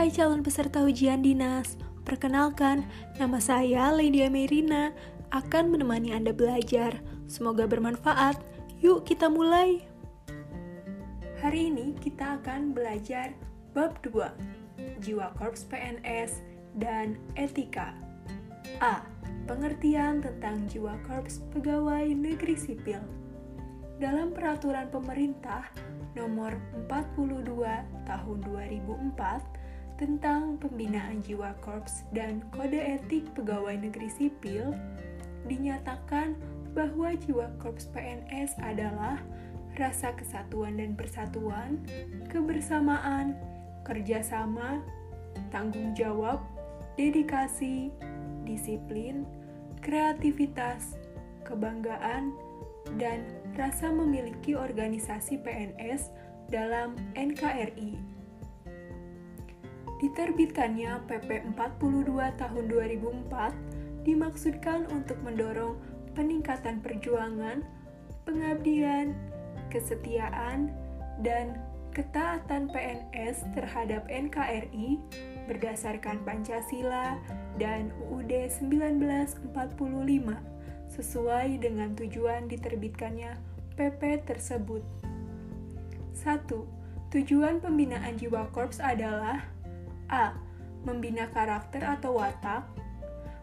Hai calon peserta ujian dinas, perkenalkan, nama saya Lady Amerina, akan menemani Anda belajar. Semoga bermanfaat. Yuk kita mulai. Hari ini kita akan belajar bab 2, Jiwa Korps PNS dan Etika. A. Pengertian tentang jiwa korps pegawai negeri sipil. Dalam peraturan pemerintah nomor 42 tahun 2004 tentang pembinaan jiwa korps dan kode etik pegawai negeri sipil, dinyatakan bahwa jiwa korps PNS adalah rasa kesatuan dan persatuan, kebersamaan, kerjasama, tanggung jawab, dedikasi, disiplin, kreativitas, kebanggaan, dan rasa memiliki organisasi PNS dalam NKRI. Diterbitkannya PP 42 tahun 2004 dimaksudkan untuk mendorong peningkatan perjuangan, pengabdian, kesetiaan, dan ketaatan PNS terhadap NKRI berdasarkan Pancasila dan UUD 1945 sesuai dengan tujuan diterbitkannya PP tersebut. 1. Tujuan pembinaan jiwa korps adalah A. Membina karakter atau watak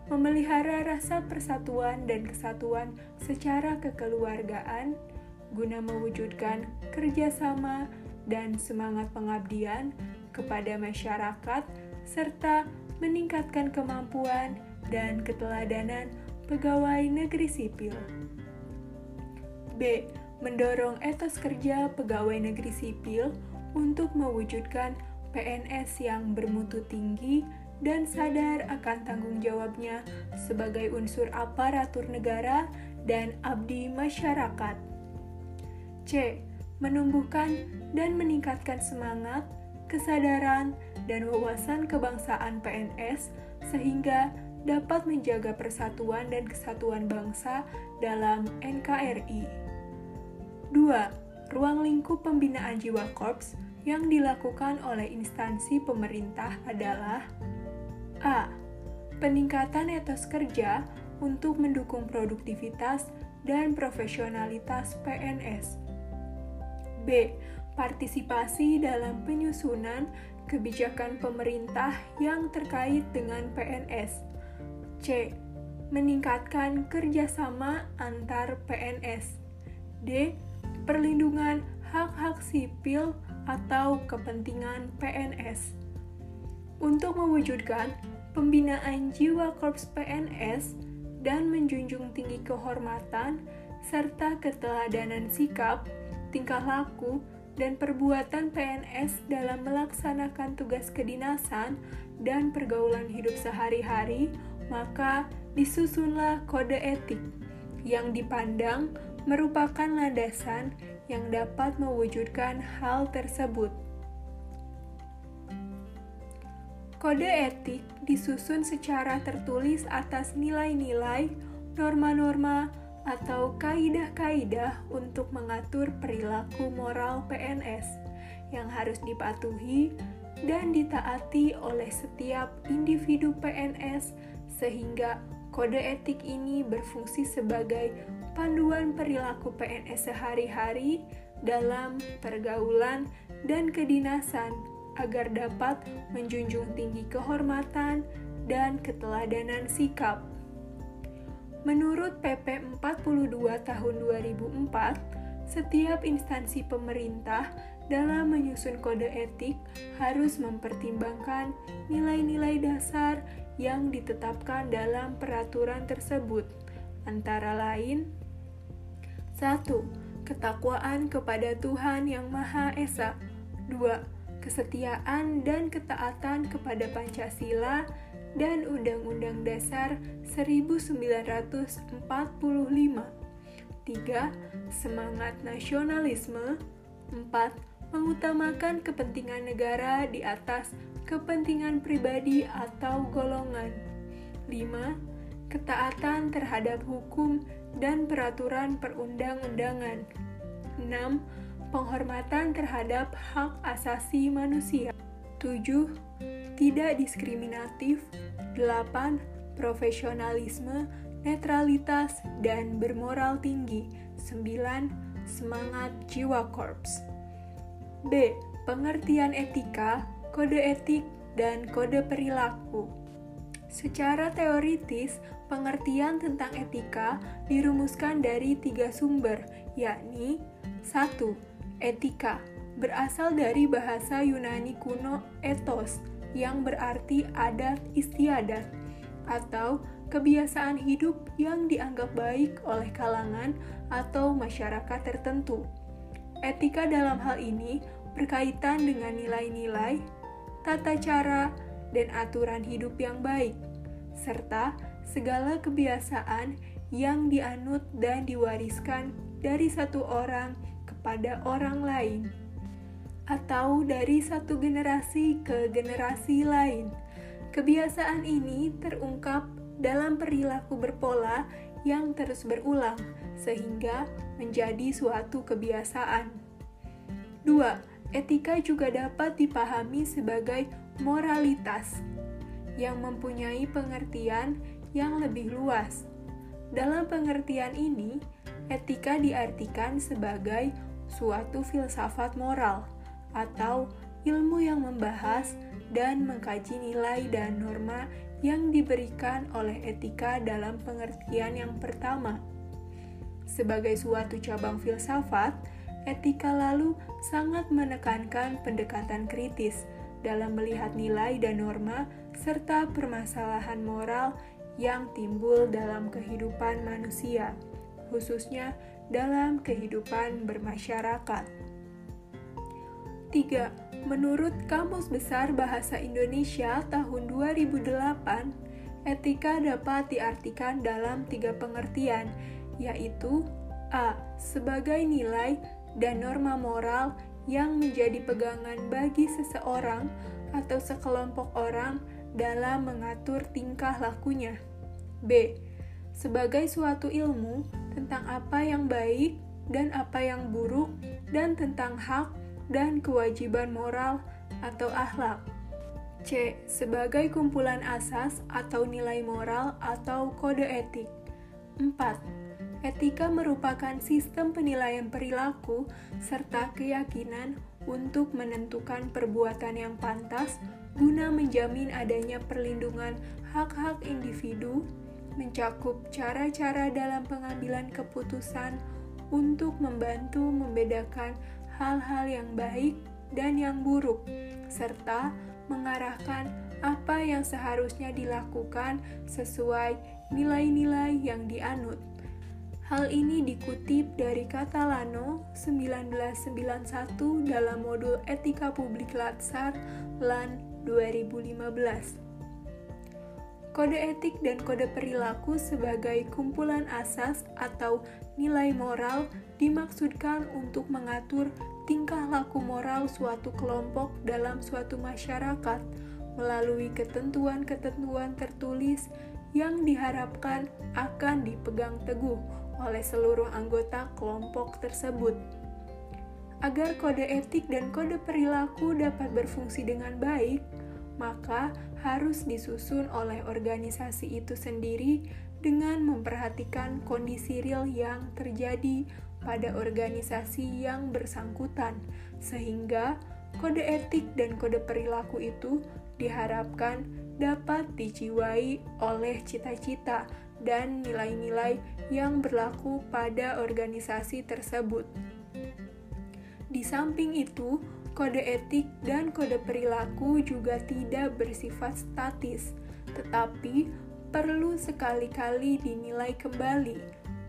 Memelihara rasa persatuan dan kesatuan secara kekeluargaan guna mewujudkan kerjasama dan semangat pengabdian kepada masyarakat serta meningkatkan kemampuan dan keteladanan pegawai negeri sipil. B. Mendorong etos kerja pegawai negeri sipil untuk mewujudkan PNS yang bermutu tinggi dan sadar akan tanggung jawabnya sebagai unsur aparatur negara dan abdi masyarakat. C. Menumbuhkan dan meningkatkan semangat, kesadaran, dan wawasan kebangsaan PNS sehingga dapat menjaga persatuan dan kesatuan bangsa dalam NKRI. 2. Ruang lingkup pembinaan jiwa korps yang dilakukan oleh instansi pemerintah adalah A. Peningkatan etos kerja untuk mendukung produktivitas dan profesionalitas PNS. B. Partisipasi dalam penyusunan kebijakan pemerintah yang terkait dengan PNS C. Meningkatkan kerjasama antar PNS. D. Perlindungan hak-hak sipil atau kepentingan PNS. Untuk mewujudkan pembinaan jiwa korps PNS dan menjunjung tinggi kehormatan serta keteladanan sikap, tingkah laku, dan perbuatan PNS dalam melaksanakan tugas kedinasan dan pergaulan hidup sehari-hari maka disusunlah kode etik yang dipandang merupakan landasan yang dapat mewujudkan hal tersebut. Kode etik disusun secara tertulis atas nilai-nilai, norma-norma, atau kaidah-kaidah untuk mengatur perilaku moral PNS yang harus dipatuhi dan ditaati oleh setiap individu PNS sehingga kode etik ini berfungsi sebagai panduan perilaku PNS sehari-hari dalam pergaulan dan kedinasan agar dapat menjunjung tinggi kehormatan dan keteladanan sikap. Menurut PP 42 tahun 2004, setiap instansi pemerintah dalam menyusun kode etik harus mempertimbangkan nilai-nilai dasar yang ditetapkan dalam peraturan tersebut, antara lain 1. Ketakwaan kepada Tuhan Yang Maha Esa 2. Kesetiaan dan ketaatan kepada Pancasila dan Undang-Undang Dasar 1945 3. Semangat nasionalisme 4. Mengutamakan kepentingan negara di atas kepentingan pribadi atau golongan. 5. Ketaatan terhadap hukum dan peraturan perundang-undangan. 6. Penghormatan terhadap hak asasi manusia. 7. tidak diskriminatif, 8. profesionalisme, netralitas, dan bermoral tinggi, 9. semangat jiwa korps. B. Pengertian etika, kode etik, dan kode perilaku. Secara teoritis, pengertian tentang etika dirumuskan dari tiga sumber, yakni 1. Etika berasal dari bahasa Yunani kuno ethos yang berarti adat istiadat atau kebiasaan hidup yang dianggap baik oleh kalangan atau masyarakat tertentu. Etika dalam hal ini berkaitan dengan nilai-nilai, tata cara, dan aturan hidup yang baik, serta segala kebiasaan yang dianut dan diwariskan dari satu orang kepada orang lain, atau dari satu generasi ke generasi lain. Kebiasaan ini terungkap dalam perilaku berpola yang terus berulang, sehingga menjadi suatu kebiasaan. 2 Etika juga dapat dipahami sebagai moralitas yang mempunyai pengertian yang lebih luas. Dalam pengertian ini, etika diartikan sebagai suatu filsafat moral atau ilmu yang membahas dan mengkaji nilai dan norma yang diberikan oleh etika dalam pengertian yang pertama. Sebagai suatu cabang filsafat, etika lalu sangat menekankan pendekatan kritis dalam melihat nilai dan norma serta permasalahan moral yang timbul dalam kehidupan manusia, khususnya dalam kehidupan bermasyarakat. 3. Menurut Kamus Besar Bahasa Indonesia tahun 2008, etika dapat diartikan dalam tiga pengertian, yaitu A. Sebagai nilai dan norma moral yang menjadi pegangan bagi seseorang atau sekelompok orang dalam mengatur tingkah lakunya. B. Sebagai suatu ilmu tentang apa yang baik dan apa yang buruk dan tentang hak dan kewajiban moral atau akhlak. C. Sebagai kumpulan asas atau nilai moral atau kode etik. 4 Etika merupakan sistem penilaian perilaku serta keyakinan untuk menentukan perbuatan yang pantas guna menjamin adanya perlindungan hak-hak individu, mencakup cara-cara dalam pengambilan keputusan untuk membantu membedakan hal-hal yang baik dan yang buruk, serta mengarahkan apa yang seharusnya dilakukan sesuai nilai-nilai yang dianut. Hal ini dikutip dari Catalano 1991 dalam modul Etika Publik Latsar LAN 2015. Kode etik dan kode perilaku sebagai kumpulan asas atau nilai moral dimaksudkan untuk mengatur tingkah laku moral suatu kelompok dalam suatu masyarakat melalui ketentuan-ketentuan tertulis yang diharapkan akan dipegang teguh oleh seluruh anggota kelompok tersebut. Agar kode etik dan kode perilaku dapat berfungsi dengan baik, maka harus disusun oleh organisasi itu sendiri dengan memperhatikan kondisi real yang terjadi pada organisasi yang bersangkutan, sehingga kode etik dan kode perilaku itu diharapkan dapat dijiwai oleh cita-cita dan nilai-nilai yang berlaku pada organisasi tersebut. Di samping itu, kode etik dan kode perilaku juga tidak bersifat statis, tetapi perlu sekali-kali dinilai kembali,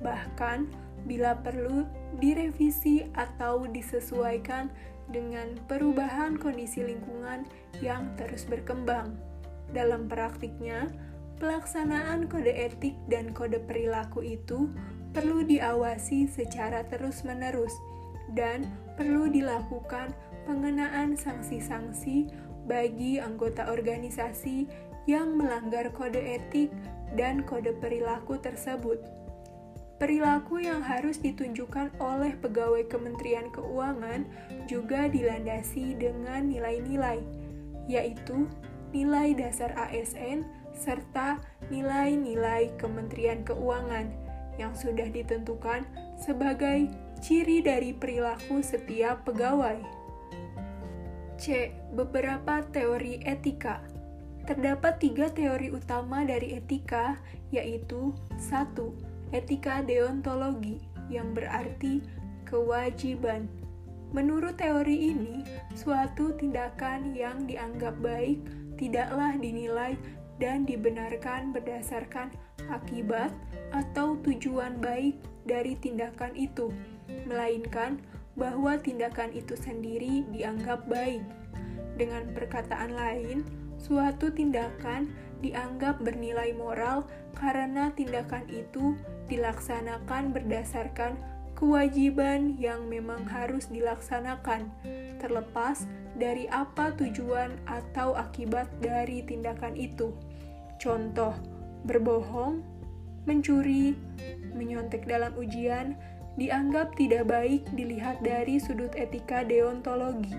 bahkan bila perlu direvisi atau disesuaikan dengan perubahan kondisi lingkungan yang terus berkembang. Dalam praktiknya, Pelaksanaan kode etik dan kode perilaku itu perlu diawasi secara terus-menerus dan perlu dilakukan pengenaan sanksi-sanksi bagi anggota organisasi yang melanggar kode etik dan kode perilaku tersebut. Perilaku yang harus ditunjukkan oleh pegawai Kementerian Keuangan juga dilandasi dengan nilai-nilai, yaitu nilai dasar ASN, serta nilai-nilai Kementerian Keuangan yang sudah ditentukan sebagai ciri dari perilaku setiap pegawai. C. Beberapa teori etika. Terdapat tiga teori utama dari etika, yaitu satu, Etika deontologi, yang berarti kewajiban. Menurut teori ini, suatu tindakan yang dianggap baik tidaklah dinilai dan dibenarkan berdasarkan akibat atau tujuan baik dari tindakan itu, melainkan bahwa tindakan itu sendiri dianggap baik. Dengan perkataan lain, suatu tindakan dianggap bernilai moral karena tindakan itu dilaksanakan berdasarkan kewajiban yang memang harus dilaksanakan, terlepas dari apa tujuan atau akibat dari tindakan itu. Contoh, berbohong, mencuri, menyontek dalam ujian dianggap tidak baik dilihat dari sudut etika deontologi.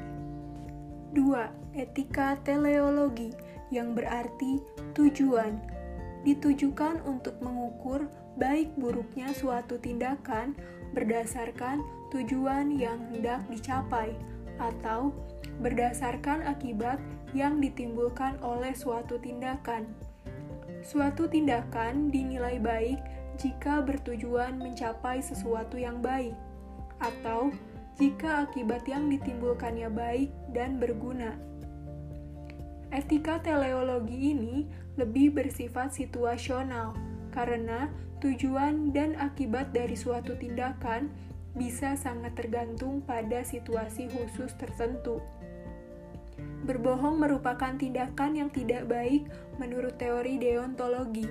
2. Etika teleologi yang berarti tujuan ditujukan untuk mengukur baik buruknya suatu tindakan berdasarkan tujuan yang hendak dicapai atau berdasarkan akibat yang ditimbulkan oleh suatu tindakan. Suatu tindakan dinilai baik jika bertujuan mencapai sesuatu yang baik, atau jika akibat yang ditimbulkannya baik dan berguna. Etika teleologi ini lebih bersifat situasional karena tujuan dan akibat dari suatu tindakan bisa sangat tergantung pada situasi khusus tertentu. Berbohong merupakan tindakan yang tidak baik menurut teori deontologi,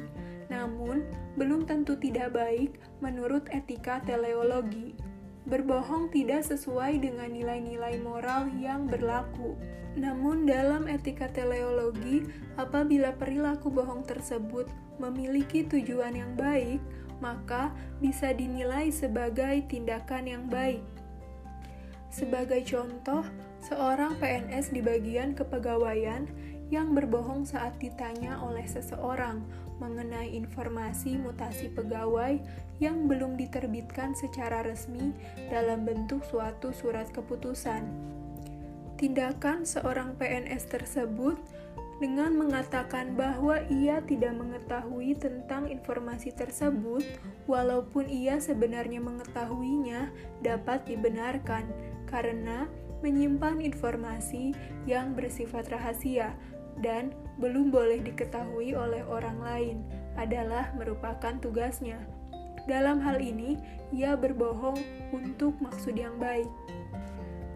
namun belum tentu tidak baik menurut etika teleologi. Berbohong tidak sesuai dengan nilai-nilai moral yang berlaku. Namun, dalam etika teleologi, apabila perilaku bohong tersebut memiliki tujuan yang baik, maka bisa dinilai sebagai tindakan yang baik. Sebagai contoh, seorang PNS di bagian kepegawaian yang berbohong saat ditanya oleh seseorang mengenai informasi mutasi pegawai yang belum diterbitkan secara resmi dalam bentuk suatu surat keputusan. Tindakan seorang PNS tersebut dengan mengatakan bahwa ia tidak mengetahui tentang informasi tersebut, walaupun ia sebenarnya mengetahuinya, dapat dibenarkan karena menyimpan informasi yang bersifat rahasia dan belum boleh diketahui oleh orang lain adalah merupakan tugasnya. Dalam hal ini, ia berbohong untuk maksud yang baik.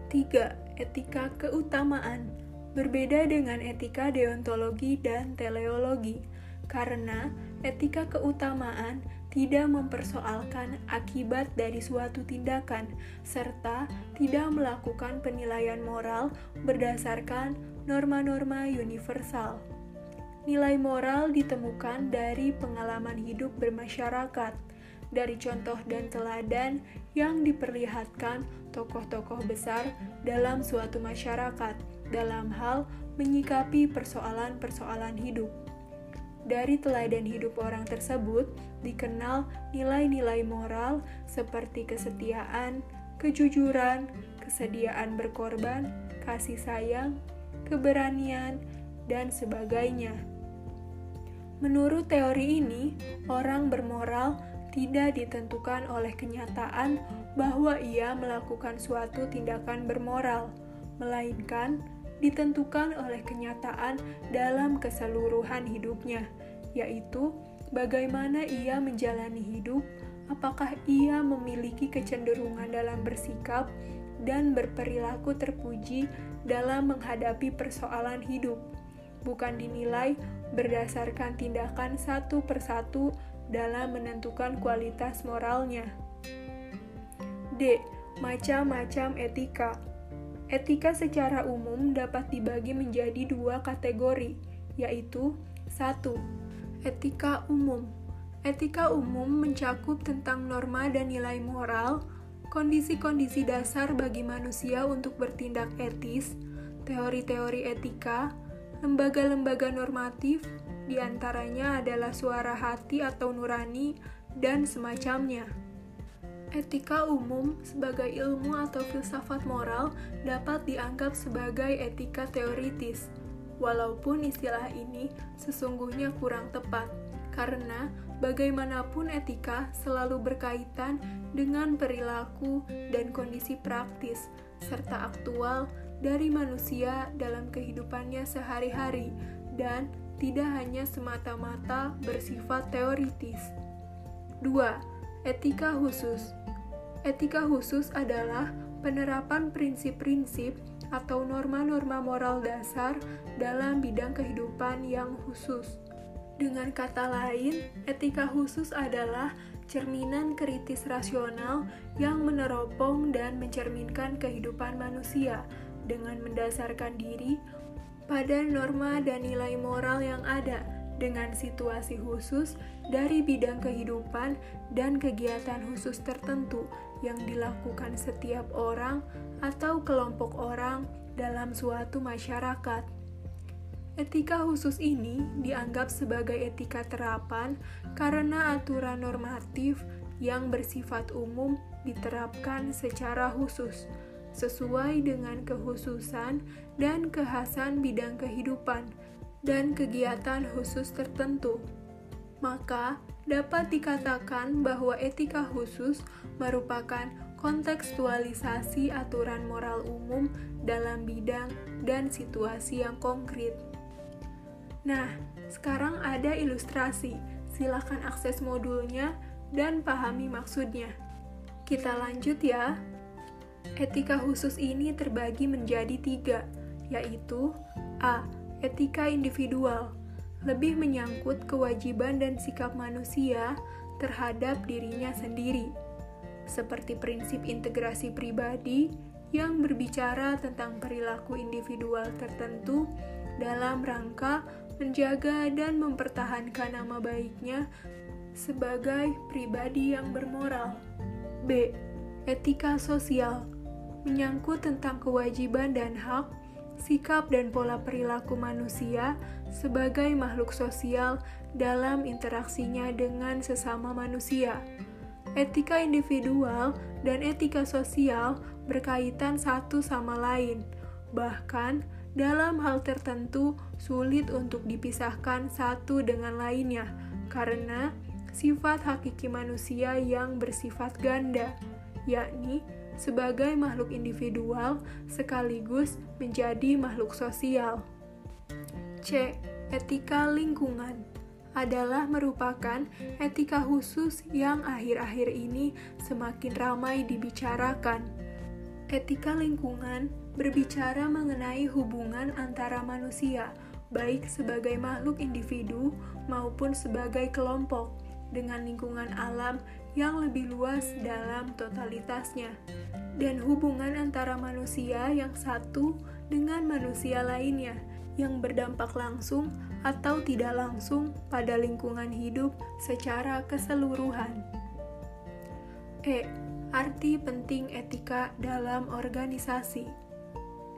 3. Etika keutamaan berbeda dengan etika deontologi dan teleologi, karena etika keutamaan tidak mempersoalkan akibat dari suatu tindakan, serta tidak melakukan penilaian moral berdasarkan norma-norma universal. Nilai moral ditemukan dari pengalaman hidup bermasyarakat, dari contoh dan teladan yang diperlihatkan tokoh-tokoh besar dalam suatu masyarakat dalam hal menyikapi persoalan-persoalan hidup. Dari teladan hidup orang tersebut dikenal nilai-nilai moral seperti kesetiaan, kejujuran, kesediaan berkorban, kasih sayang, keberanian, dan sebagainya. Menurut teori ini, orang bermoral tidak ditentukan oleh kenyataan bahwa ia melakukan suatu tindakan bermoral, melainkan ditentukan oleh kenyataan dalam keseluruhan hidupnya, yaitu bagaimana ia menjalani hidup, apakah ia memiliki kecenderungan dalam bersikap dan berperilaku terpuji dalam menghadapi persoalan hidup, bukan dinilai berdasarkan tindakan satu persatu dalam menentukan kualitas moralnya. D. Macam-macam etika Etika secara umum dapat dibagi menjadi dua kategori, yaitu satu, Etika umum. Etika umum mencakup tentang norma dan nilai moral, kondisi-kondisi dasar bagi manusia untuk bertindak etis, teori-teori etika, lembaga-lembaga normatif, di antaranya adalah suara hati atau nurani, dan semacamnya. Etika umum sebagai ilmu atau filsafat moral dapat dianggap sebagai etika teoritis, walaupun istilah ini sesungguhnya kurang tepat, karena bagaimanapun etika selalu berkaitan dengan perilaku dan kondisi praktis serta aktual dari manusia dalam kehidupannya sehari-hari dan tidak hanya semata-mata bersifat teoritis. 2. Etika khusus Etika khusus adalah penerapan prinsip-prinsip atau norma-norma moral dasar dalam bidang kehidupan yang khusus. Dengan kata lain, etika khusus adalah cerminan kritis rasional yang meneropong dan mencerminkan kehidupan manusia dengan mendasarkan diri pada norma dan nilai moral yang ada dengan situasi khusus dari bidang kehidupan dan kegiatan khusus tertentu yang dilakukan setiap orang atau kelompok orang dalam suatu masyarakat. Etika khusus ini dianggap sebagai etika terapan karena aturan normatif yang bersifat umum diterapkan secara khusus, sesuai dengan kekhususan dan kekhasan bidang kehidupan dan kegiatan khusus tertentu. Maka, dapat dikatakan bahwa etika khusus merupakan kontekstualisasi aturan moral umum dalam bidang dan situasi yang konkret. Nah, sekarang ada ilustrasi. Silahkan akses modulnya dan pahami maksudnya. Kita lanjut ya. Etika khusus ini terbagi menjadi tiga, yaitu A etika individual, lebih menyangkut kewajiban dan sikap manusia terhadap dirinya sendiri, seperti prinsip integrasi pribadi yang berbicara tentang perilaku individual tertentu dalam rangka menjaga dan mempertahankan nama baiknya sebagai pribadi yang bermoral. B. Etika sosial menyangkut tentang kewajiban dan hak sikap dan pola perilaku manusia sebagai makhluk sosial dalam interaksinya dengan sesama manusia. Etika individual dan etika sosial berkaitan satu sama lain, bahkan dalam hal tertentu sulit untuk dipisahkan satu dengan lainnya karena sifat hakiki manusia yang bersifat ganda, yakni sebagai makhluk individual sekaligus menjadi makhluk sosial. C. Etika lingkungan adalah merupakan etika khusus yang akhir-akhir ini semakin ramai dibicarakan. Etika lingkungan berbicara mengenai hubungan antara manusia, baik sebagai makhluk individu maupun sebagai kelompok, dengan lingkungan alam yang lebih luas dalam totalitasnya, dan hubungan antara manusia yang satu dengan manusia lainnya yang berdampak langsung atau tidak langsung pada lingkungan hidup secara keseluruhan. E. Arti penting etika dalam organisasi.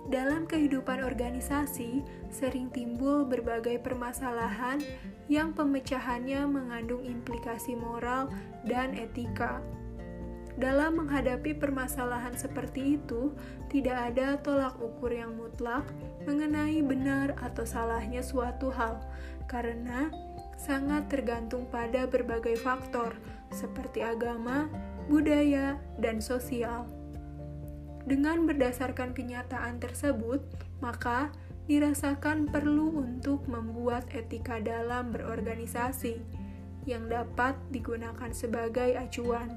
Dalam kehidupan organisasi, sering timbul berbagai permasalahan yang pemecahannya mengandung implikasi moral dan etika. Dalam menghadapi permasalahan seperti itu, tidak ada tolak ukur yang mutlak mengenai benar atau salahnya suatu hal, karena sangat tergantung pada berbagai faktor seperti agama, budaya, dan sosial. Dengan berdasarkan kenyataan tersebut, maka dirasakan perlu untuk membuat etika dalam berorganisasi yang dapat digunakan sebagai acuan.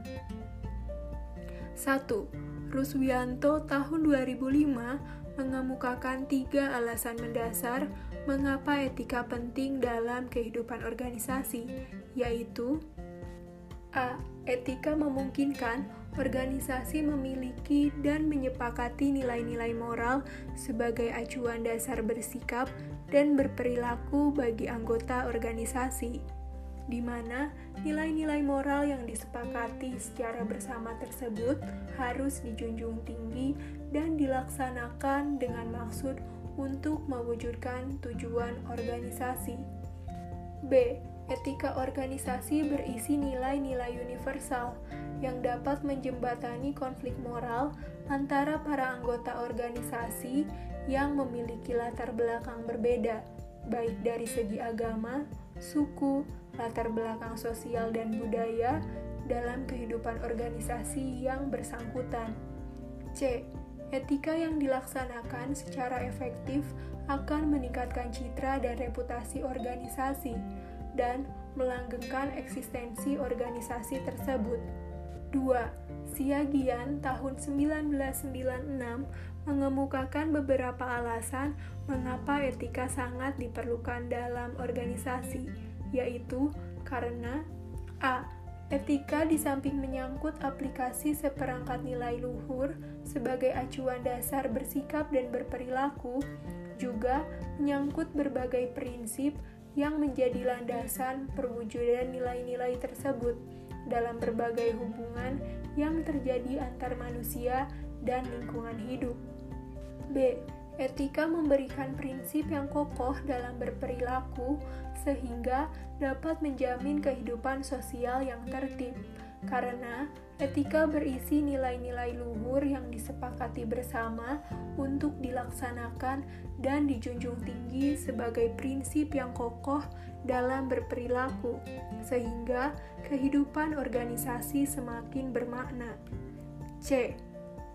1. Ruswianto tahun 2005 mengemukakan tiga alasan mendasar mengapa etika penting dalam kehidupan organisasi, yaitu A. Etika memungkinkan organisasi memiliki dan menyepakati nilai-nilai moral sebagai acuan dasar bersikap dan berperilaku bagi anggota organisasi, di mana nilai-nilai moral yang disepakati secara bersama tersebut harus dijunjung tinggi dan dilaksanakan dengan maksud untuk mewujudkan tujuan organisasi. B. Etika organisasi berisi nilai-nilai universal yang dapat menjembatani konflik moral antara para anggota organisasi yang memiliki latar belakang berbeda, baik dari segi agama, suku, latar belakang sosial dan budaya dalam kehidupan organisasi yang bersangkutan. C. Etika yang dilaksanakan secara efektif akan meningkatkan citra dan reputasi organisasi dan melanggengkan eksistensi organisasi tersebut. 2. Siagian tahun 1996 mengemukakan beberapa alasan mengapa etika sangat diperlukan dalam organisasi, yaitu karena A. Etika di samping menyangkut aplikasi seperangkat nilai luhur sebagai acuan dasar bersikap dan berperilaku, juga menyangkut berbagai prinsip yang menjadi landasan perwujudan nilai-nilai tersebut dalam berbagai hubungan yang terjadi antar manusia dan lingkungan hidup. B. Etika memberikan prinsip yang kokoh dalam berperilaku sehingga dapat menjamin kehidupan sosial yang tertib karena etika berisi nilai-nilai luhur yang disepakati bersama untuk dilaksanakan dan dijunjung tinggi sebagai prinsip yang kokoh dalam berperilaku, sehingga kehidupan organisasi semakin bermakna. C.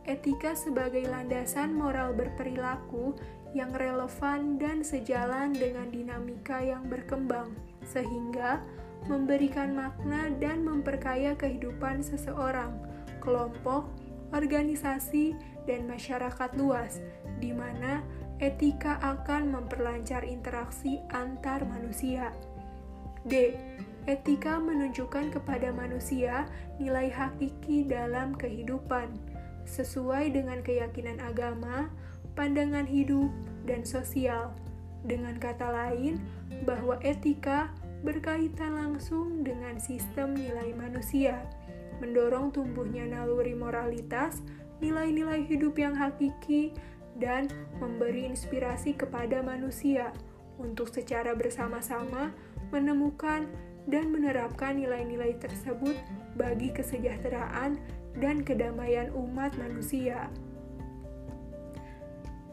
Etika sebagai landasan moral berperilaku yang relevan dan sejalan dengan dinamika yang berkembang, sehingga memberikan makna dan memperkaya kehidupan seseorang, kelompok, organisasi, dan masyarakat luas, di mana etika akan memperlancar interaksi antar manusia. D. Etika menunjukkan kepada manusia nilai hakiki dalam kehidupan, sesuai dengan keyakinan agama, pandangan hidup, dan sosial. Dengan kata lain, bahwa etika berkaitan langsung dengan sistem nilai manusia, mendorong tumbuhnya naluri moralitas, nilai-nilai hidup yang hakiki, dan memberi inspirasi kepada manusia untuk secara bersama-sama menemukan dan menerapkan nilai-nilai tersebut bagi kesejahteraan dan kedamaian umat manusia.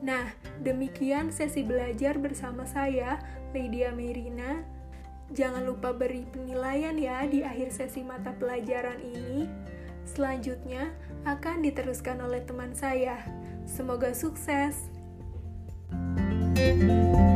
Nah, demikian sesi belajar bersama saya, Lydia Merina Jangan lupa beri penilaian ya di akhir sesi mata pelajaran ini. Selanjutnya akan diteruskan oleh teman saya. Semoga sukses. thank you